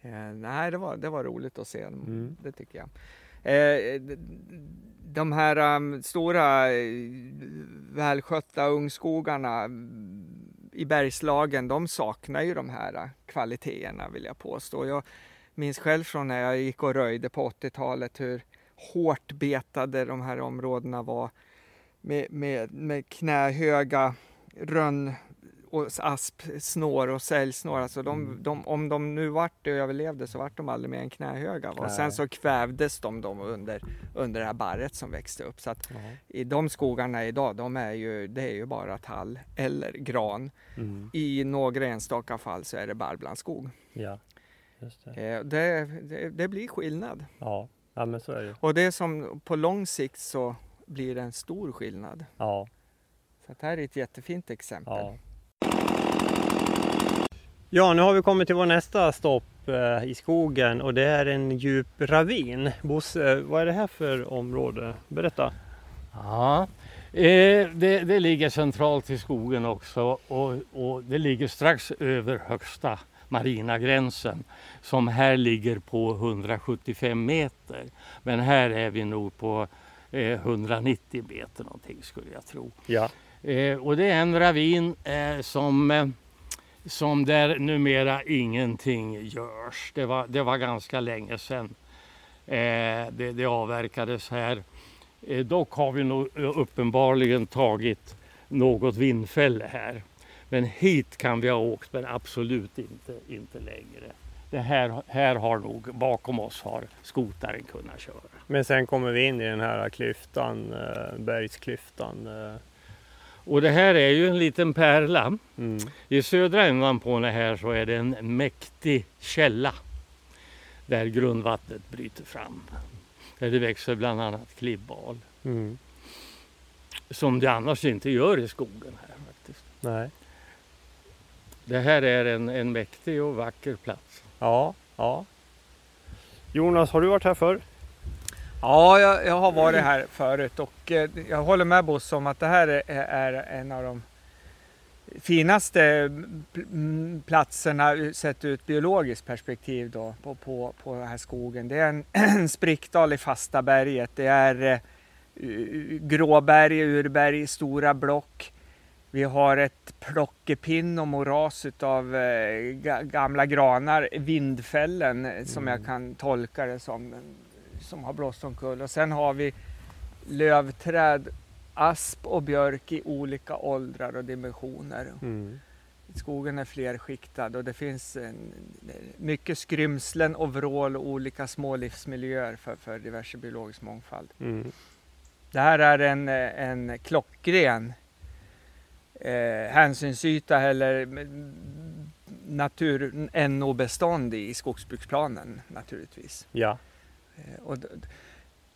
Speaker 3: Eh, nej, det var, det var roligt att se, mm. det tycker jag. Eh, de här um, stora välskötta ungskogarna i Bergslagen, de saknar ju de här kvaliteterna vill jag påstå. Jag minns själv från när jag gick och röjde på 80-talet hur hårt betade de här områdena var med, med, med knähöga rönn och aspsnår och säljsnår. Alltså de, mm. de, om de nu vart överlevde så vart de aldrig mer än knähöga. Och sen så kvävdes de, de under, under det här barret som växte upp. Så att mm. i de skogarna idag, de är ju, det är ju bara tall eller gran. Mm. I några enstaka fall så är det barrblandskog.
Speaker 1: Ja,
Speaker 3: just det. Eh, det, det, det blir skillnad.
Speaker 1: Ja. ja, men så är det.
Speaker 3: Och det är som på lång sikt så blir det en stor skillnad.
Speaker 1: Ja.
Speaker 3: Så det här är ett jättefint exempel.
Speaker 1: Ja. ja, nu har vi kommit till vår nästa stopp eh, i skogen och det är en djup ravin. Bosse, vad är det här för område? Berätta.
Speaker 4: Ja, eh, det, det, ligger centralt i skogen också och, och det ligger strax över högsta marina gränsen som här ligger på 175 meter. Men här är vi nog på 190 eh, meter någonting skulle jag tro.
Speaker 1: Ja.
Speaker 4: Eh, och det är en ravin eh, som, som där numera ingenting görs. Det var, det var ganska länge sedan det, det avverkades här. dock har vi nog uppenbarligen tagit något vindfälle här. Men hit kan vi ha åkt men absolut inte, inte längre det här, här har nog bakom oss har skotaren kunnat köra.
Speaker 1: Men sen kommer vi in i den här klyftan, eh, bergsklyftan. Eh.
Speaker 4: Och det här är ju en liten pärla. Mm. I södra ändan på den här så är det en mäktig källa där grundvattnet bryter fram. Där det växer bland annat klibbal. Mm. Som det annars inte gör i skogen här faktiskt.
Speaker 1: Nej.
Speaker 4: Det här är en, en mäktig och vacker plats.
Speaker 1: Ja, ja. Jonas, har du varit här förr?
Speaker 3: Ja, jag, jag, har varit här förut och eh, jag håller med Bosse om att det här är, är, en av de finaste platserna sett ur ett biologiskt perspektiv då, på, på, på den här skogen. Det är en, en sprickdal i fasta berget. Det är uh, gråberg, urberg, stora block. Vi har ett plockepinn och moras av uh, gamla granar, vindfällen mm. som jag mm. kan tolka det som, som har blåst omkull. Och sen har vi lövträd asp och björk i olika åldrar och dimensioner. Mm. Skogen är flerskiktad och det finns en, mycket skrymslen och vrål och olika små livsmiljöer för, för diverse biologisk mångfald. Mm. Det här är en, en klockren eh, hänsynsyta eller natur-NO-bestånd i skogsbruksplanen naturligtvis.
Speaker 1: Ja.
Speaker 3: Eh, och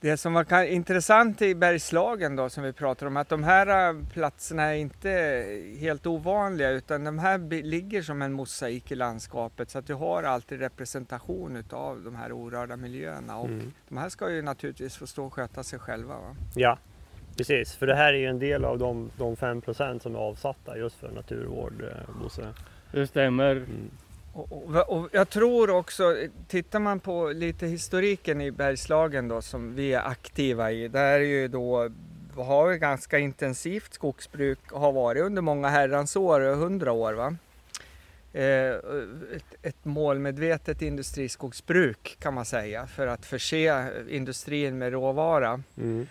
Speaker 3: det som var intressant i Bergslagen då som vi pratar om, att de här äh, platserna är inte helt ovanliga utan de här ligger som en mosaik i landskapet så att du har alltid representation utav de här orörda miljöerna och mm. de här ska ju naturligtvis få stå och sköta sig själva. Va?
Speaker 1: Ja, precis, för det här är ju en del av de, de 5 som är avsatta just för naturvård, eh, Bosse.
Speaker 4: Det stämmer. Mm.
Speaker 3: Och, och, och, jag tror också, tittar man på lite historiken i Bergslagen då som vi är aktiva i, där är ju då har vi ganska intensivt skogsbruk har varit under många herrans år, hundra år. Va? Eh, ett, ett målmedvetet industriskogsbruk kan man säga för att förse industrin med råvara. Mm.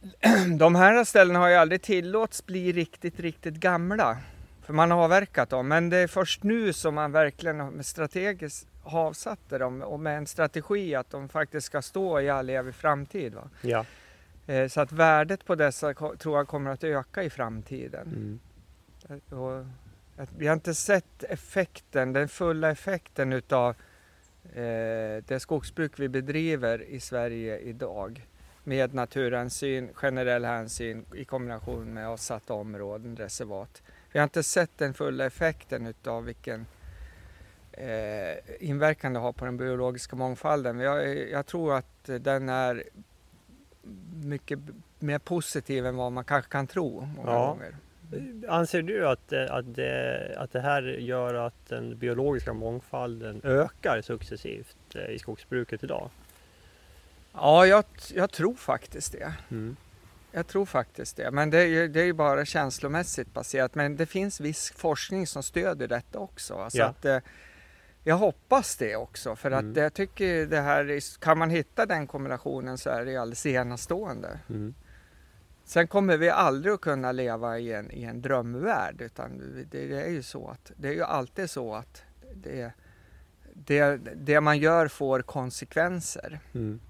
Speaker 3: De här ställena har ju aldrig tillåts bli riktigt, riktigt gamla. För man har avverkat dem, men det är först nu som man verkligen strategiskt har avsatt dem och med en strategi att de faktiskt ska stå i all evig framtid. Va?
Speaker 1: Ja.
Speaker 3: Eh, så att värdet på dessa tror jag kommer att öka i framtiden. Mm. Eh, och vi har inte sett effekten, den fulla effekten utav eh, det skogsbruk vi bedriver i Sverige idag med naturhänsyn, generell hänsyn i kombination med avsatta områden, reservat. Vi har inte sett den fulla effekten utav vilken eh, inverkan det har på den biologiska mångfalden. Jag, jag tror att den är mycket mer positiv än vad man kanske kan tro många ja. gånger.
Speaker 1: Anser du att, att, det, att det här gör att den biologiska mångfalden ökar successivt eh, i skogsbruket idag?
Speaker 3: Ja, jag, jag tror faktiskt det. Mm. Jag tror faktiskt det, men det är, ju, det är ju bara känslomässigt baserat. Men det finns viss forskning som stödjer detta också. Så ja. att, eh, jag hoppas det också, för att mm. jag tycker det här, kan man hitta den kombinationen så är det alldeles enastående. Mm. Sen kommer vi aldrig att kunna leva i en, i en drömvärld, utan det, det, är ju så att det är ju alltid så att det, det, det man gör får konsekvenser. Mm.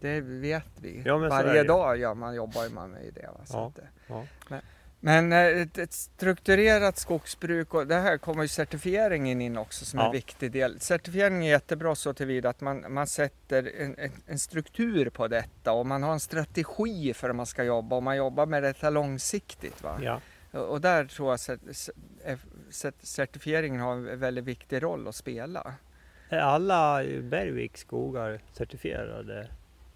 Speaker 3: Det vet vi. Ja, Varje dag gör man, jobbar man med det. Va? Ja, det, ja. Men, men eh, ett, ett, strukturerat skogsbruk och det här kommer ju certifieringen in också som ja. en viktig del. Certifiering är jättebra så tillvida att man, man sätter en, en, en, struktur på detta och man har en strategi för hur man ska jobba och man jobbar med detta långsiktigt. Va? Ja. Och, där tror jag att certifieringen har en väldigt viktig roll att spela.
Speaker 1: Är alla Bergviks skogar certifierade?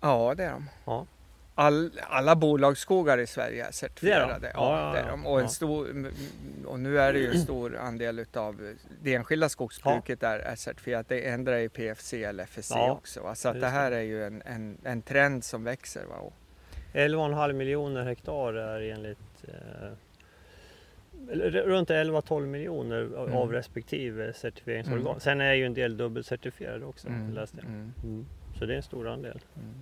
Speaker 3: Ja, det är de. Ja. All, alla bolagsskogar i Sverige är certifierade. Det är de. Ja, ja, det är de. Och, en stor, och nu är det ju en stor andel utav det enskilda skogsbruket ja. är, certifierat. Det ändrar i PFC eller FSC också. Va? Så att det här är ju en, en, en trend som växer. Va?
Speaker 1: 11,5 miljoner hektar är enligt eh, runt 11-12 miljoner av, mm. respektive certifieringsorgan. Mm. Sen är ju en del dubbelcertifierade också, mm. läste jag. Mm. mm. Så det är en stor andel. Mm.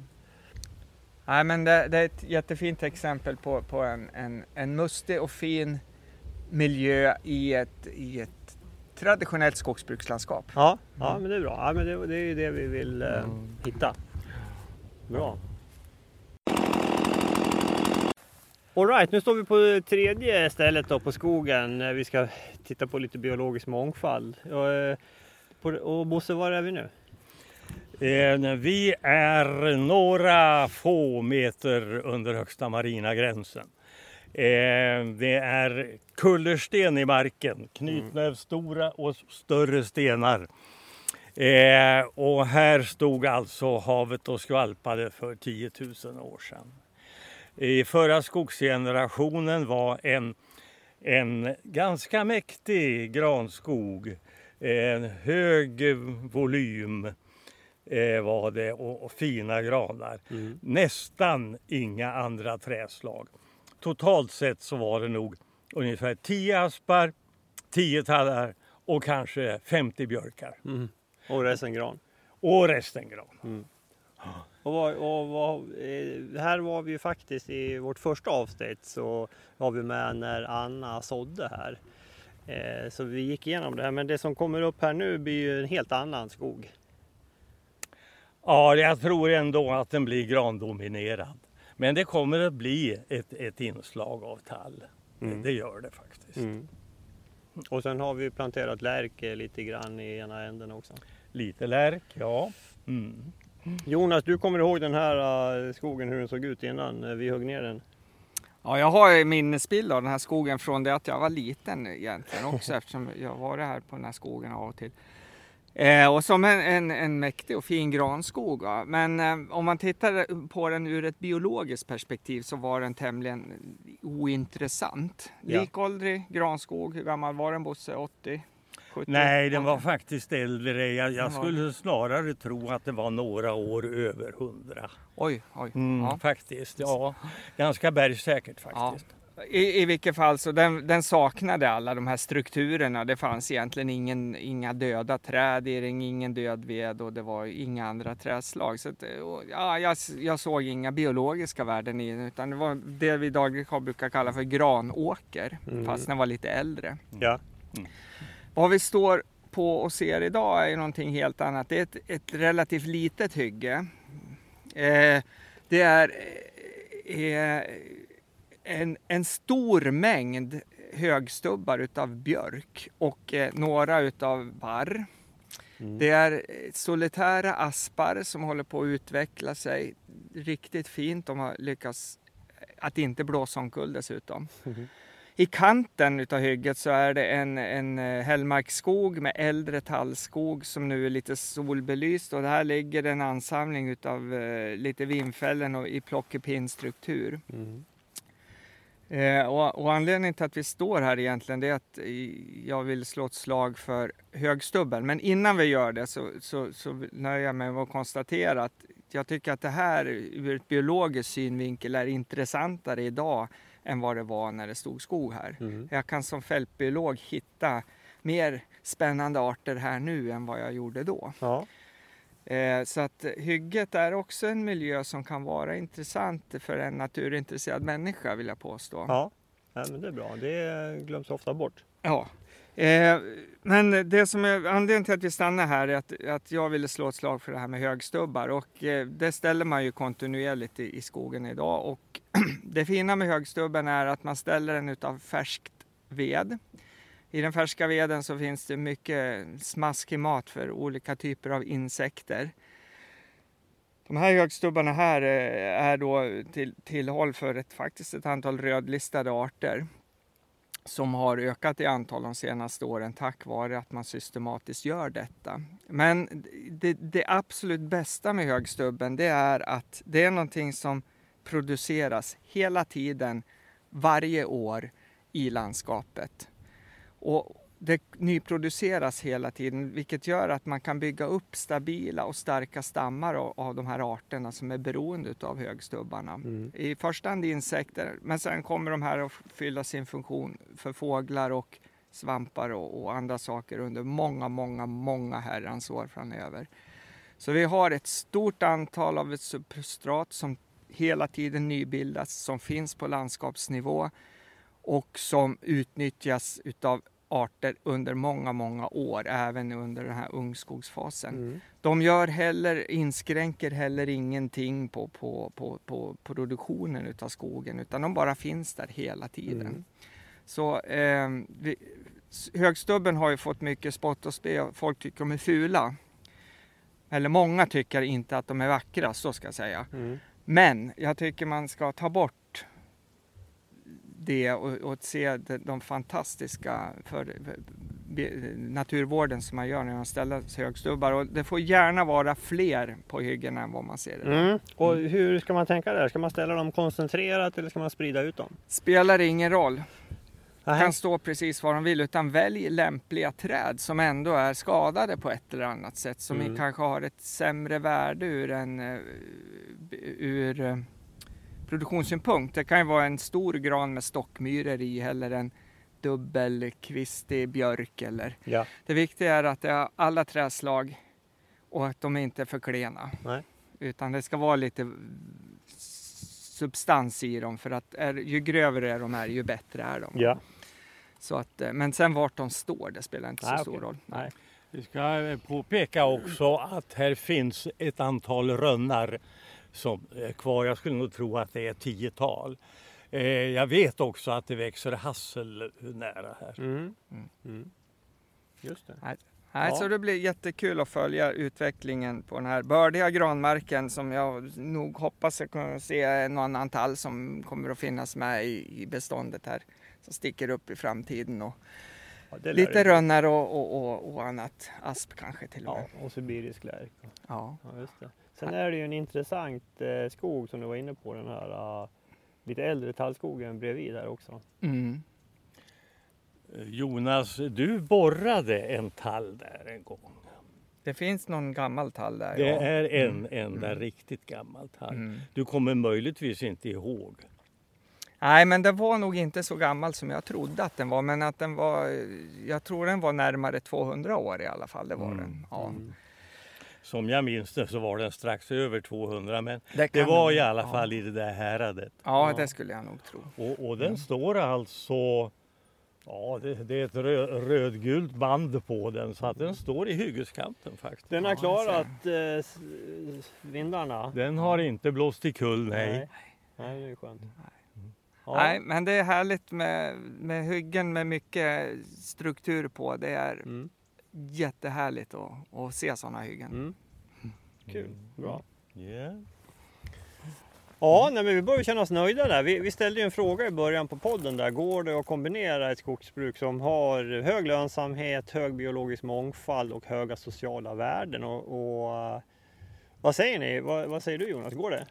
Speaker 3: Nej, men det, det, är ett jättefint exempel på, på en, en, en mustig och fin miljö i ett, i ett traditionellt skogsbrukslandskap.
Speaker 1: Ja, ja mm. men det är bra. Ja, men det, det är ju det vi vill eh, mm. hitta. Bra. Alright, nu står vi på tredje stället då på skogen. Vi ska titta på lite biologisk mångfald. Och, eh, och Bosse, var är vi nu?
Speaker 4: Vi är några få meter under högsta marina gränsen. Det är kullersten i marken, knytnävsstora och större stenar. Eh, och här stod alltså havet och skvalpade för 10 000 år sedan. I förra skogsgenerationen var en en ganska mäktig granskog. En hög volym eh, var det och, och fina granar.
Speaker 1: Mm.
Speaker 4: Nästan inga andra träslag. Totalt sett så var det nog ungefär 10 aspar, 10 tallar och kanske 50 björkar.
Speaker 1: Mm. Och resten gran.
Speaker 4: Och resten gran.
Speaker 1: Och, vad, och vad, eh, här var vi ju faktiskt i vårt första avsnitt så var vi med när Anna sådde här. Eh, så vi gick igenom det här men det som kommer upp här nu blir ju en helt annan skog.
Speaker 4: Ja, jag tror ändå att den blir grandominerad. Men det kommer att bli ett, ett inslag av tall.
Speaker 1: Mm.
Speaker 4: Det gör det faktiskt.
Speaker 1: Mm. Och sen har vi planterat lärke lite grann i ena änden också.
Speaker 4: Lite lärk, ja. Mm.
Speaker 1: Jonas, du kommer ihåg den här eh, skogen hur den såg ut innan när vi högg ner den?
Speaker 3: Ja, jag har ju minnesbild av den här skogen från det att jag var liten egentligen också eftersom jag var här på den här skogen av och till. Eh, och som en, en, en mäktig och fin granskog. Va? Men eh, om man tittar på den ur ett biologiskt perspektiv så var den tämligen ointressant.
Speaker 1: Ja.
Speaker 3: Likåldrig granskog, hur gammal var den Bosse? 80? 70?
Speaker 4: Nej, den var faktiskt äldre. Jag, jag skulle snarare tro att det var några år över hundra.
Speaker 3: Oj, oj.
Speaker 4: Mm,
Speaker 3: Ja.
Speaker 4: Faktiskt, ja. Ganska bergsäkert faktiskt.
Speaker 3: I, I vilket fall så den, den saknade alla de här strukturerna. Det fanns egentligen ingen, inga döda träd, i den, ingen död ved och det var inga andra trädslag. Så att, och, ja, jag, jag såg inga biologiska värden i den utan det var det vi dagligt tal brukar kalla för granåker
Speaker 1: Mm.
Speaker 3: fast den var lite äldre.
Speaker 1: Ja.
Speaker 3: Vad vi står på och ser idag är ju någonting helt annat. Det är ett, ett relativt litet hygge. Eh, det är eh, en, en stor mängd högstubbar utav björk och eh, några utav barr.
Speaker 1: Mm.
Speaker 3: Det är eh, solitära aspar som håller på att utveckla sig riktigt fint. De har lyckats att inte blåsa omkull dessutom.
Speaker 1: Mhm.
Speaker 3: I kanten utav hygget så är det en, en eh, hällmarksskog med äldre tallskog som nu är lite solbelyst och där ligger en ansamling utav eh, lite vindfällen och i plockepinstruktur.
Speaker 1: Mm.
Speaker 3: Eh, och, och anledningen till att vi står här egentligen är att jag vill slå ett slag för högstubben. Men innan vi gör det så, så, så nöjer jag mig med att konstatera att jag tycker att det här ur ett biologiskt synvinkel är intressantare idag än vad det var när det stod skog här.
Speaker 1: Mm.
Speaker 3: Jag kan som fältbiolog hitta mer spännande arter här nu än vad jag gjorde då.
Speaker 1: Ja.
Speaker 3: Eh, så att hygget är också en miljö som kan vara intressant för en naturintresserad människa vill jag påstå.
Speaker 1: ja. Men det är bra. Det glöms ofta bort.
Speaker 3: Ja. Eh, men det som är anledningen till att vi stannar här är att, att jag ville slå ett slag för det här med högstubbar och eh, det ställer man ju kontinuerligt i, i skogen idag och det fina med högstubben är att man ställer den utav färskt ved. I den färska veden så finns det mycket smaskig mat för olika typer av insekter. De här högstubbarna här eh, är då till, tillhåll för ett, faktiskt ett antal rödlistade arter som har ökat i antal de senaste åren tack vare att man systematiskt gör detta. Men det, det absolut bästa med högstubben det är att det är någonting som produceras hela tiden, varje år i landskapet. Och det nyproduceras hela tiden vilket gör att man kan bygga upp stabila och starka stammar av, av de här arterna som är beroende av högstubbarna.
Speaker 1: Mm.
Speaker 3: I första hand insekter men sen kommer de här att fylla sin funktion för fåglar och svampar och, och andra saker under många, många, många herrans år framöver. Så vi har ett stort antal av ett substrat som hela tiden nybildas, som finns på landskapsnivå och som utnyttjas utav arter under många, många år, även under den här ungskogsfasen.
Speaker 1: Mm.
Speaker 3: De gör heller, inskränker heller ingenting på, på, på, på produktionen utav skogen, utan de bara finns där hela tiden.
Speaker 1: Mm.
Speaker 3: Så eh, vi, högstubben har ju fått mycket spott och spe folk tycker de är fula. Eller många tycker inte att de är vackra, så ska jag säga.
Speaker 1: Mm.
Speaker 3: Men jag tycker man ska ta bort det och, och se de, de fantastiska för, naturvården som man gör när man ställer högstubbar. Och det får gärna vara fler på hyggena än vad man ser idag.
Speaker 1: Mm. Och hur ska man tänka där? Ska man ställa dem koncentrerat eller ska man sprida ut dem?
Speaker 3: Spelar ingen roll. kan stå precis var de vill utan välj lämpliga träd som ändå är skadade på ett eller annat sätt som
Speaker 1: Mm.
Speaker 3: kanske har ett sämre värde ur en eh, ur eh, produktionssynpunkt. Det kan ju vara en stor gran med stockmyror i eller en dubbelkvistig björk eller
Speaker 1: Ja.
Speaker 3: det viktiga är att det är alla träslag och att de inte är för klena.
Speaker 1: Nej.
Speaker 3: Utan det ska vara lite substans i dem för att är, ju grövre de är ju bättre är de.
Speaker 1: Ja.
Speaker 3: Så att, eh, men sen vart de står det spelar inte så
Speaker 1: Nej,
Speaker 3: stor
Speaker 1: okej.
Speaker 3: roll.
Speaker 1: Nej.
Speaker 4: Vi ska eh, påpeka också att här finns ett antal rönnar som är kvar. Jag skulle nog tro att det är tiotal. Eh, Jag vet också att det växer hassel nära här.
Speaker 1: Mm.
Speaker 3: Mm.
Speaker 1: Mm. Just det.
Speaker 3: Nej,
Speaker 1: Ja.
Speaker 3: Så det blir jättekul att följa utvecklingen på den här bördiga granmarken som jag nog hoppas jag kommer att se någon annan tall som kommer att finnas med i, i beståndet här. Som sticker upp i framtiden och
Speaker 1: Ja,
Speaker 3: lite
Speaker 1: det.
Speaker 3: rönnar och, och, och, och annat. Asp kanske till och
Speaker 1: Ja,
Speaker 3: med.
Speaker 1: och sibirisk lärk.
Speaker 3: Ja.
Speaker 1: Ja, just det. Sen är det ju en intressant eh, skog som du var inne på, den här uh, lite äldre tallskogen bredvid där också.
Speaker 3: Mm.
Speaker 4: Eh, Jonas, du borrade en tall där en gång.
Speaker 3: Det finns någon gammal tall där.
Speaker 4: Det
Speaker 3: ja.
Speaker 4: är en enda riktigt gammal tall.
Speaker 3: Mm.
Speaker 4: Du kommer möjligtvis inte ihåg.
Speaker 3: Nej, men den var nog inte så gammal som jag trodde att den var. Men att den var, jag tror den var närmare 200 år i alla fall. Det var
Speaker 4: Mm.
Speaker 3: den. Ja.
Speaker 1: Mm.
Speaker 4: Som jag minns det så var den strax över 200 men det
Speaker 3: kan
Speaker 4: var
Speaker 3: nog-
Speaker 4: i alla
Speaker 3: ja.
Speaker 4: fall i det där häradet.
Speaker 3: Ja, det skulle jag nog tro.
Speaker 4: Och, och den står alltså, ja det, det är ett rö, rödgult band på den så att den står i hyggeskanten faktiskt.
Speaker 1: Den har
Speaker 3: Ja,
Speaker 1: klarat eh, vindarna.
Speaker 4: Den har inte blåst i kull, nej.
Speaker 1: Nej. Nej, det är skönt. Ja.
Speaker 3: Nej, men det är härligt med, med hyggen med mycket struktur på. Det är
Speaker 1: Mm.
Speaker 3: Jättehärligt att, att se sådana hyggen.
Speaker 1: Mm. Kul, bra.
Speaker 4: Ja.
Speaker 1: Ja, nej, men vi börjar känna oss nöjda där. Vi, vi ställde ju en fråga i början på podden där. Går det att kombinera ett skogsbruk som har hög lönsamhet, hög biologisk mångfald och höga sociala värden? Och, och eh, vad säger ni? Vad, vad säger du Jonas? Går det?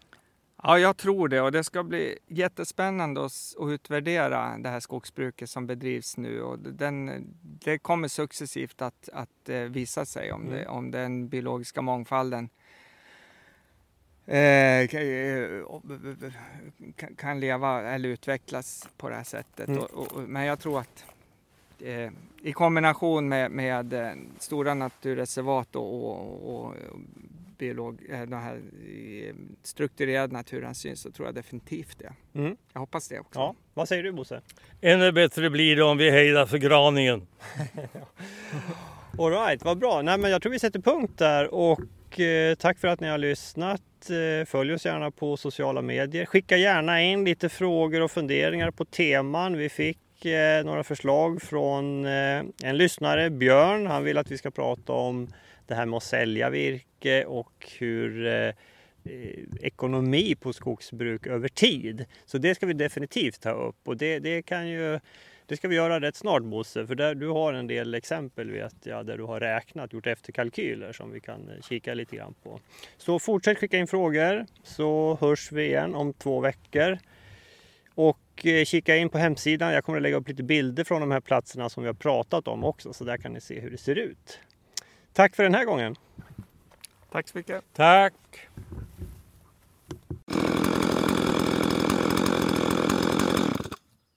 Speaker 3: Ja, jag tror det och det ska bli jättespännande att, utvärdera det här skogsbruket som bedrivs nu och den, det kommer successivt att, att eh, visa sig om, det, om den biologiska mångfalden eh, eh, kan- leva eller utvecklas på det här sättet.
Speaker 1: Mm.
Speaker 3: Och, och, men jag tror att eh, i kombination med, med stora naturreservat och, och biolog, eh, den här eh, strukturerad naturhänsyn så tror jag definitivt det.
Speaker 1: Mm.
Speaker 3: Jag hoppas det också.
Speaker 1: Ja, vad säger du Bosse?
Speaker 4: Ännu bättre blir det om vi hejdar förgraningen.
Speaker 1: All right, vad bra. Nej, men jag tror vi sätter punkt där och eh, tack för att ni har lyssnat. Eh, följ oss gärna på sociala medier. Skicka gärna in lite frågor och funderingar på teman. Vi fick eh, några förslag från eh, en lyssnare, Björn. Han vill att vi ska prata om det här med att sälja virke och hur eh, eh, ekonomi på skogsbruk över tid. Så det ska vi definitivt ta upp och det, det kan ju det ska vi göra rätt snart Bosse, för där, du har en del exempel vet jag, där du har räknat, gjort efterkalkyler som vi kan eh, kika lite grann på. Så fortsätt skicka in frågor så hörs vi igen om två veckor. Och eh, kika in på hemsidan, jag kommer att lägga upp lite bilder från de här platserna som vi har pratat om också, så där kan ni se hur det ser ut. Tack för den här gången.
Speaker 3: Tack så mycket.
Speaker 4: Tack.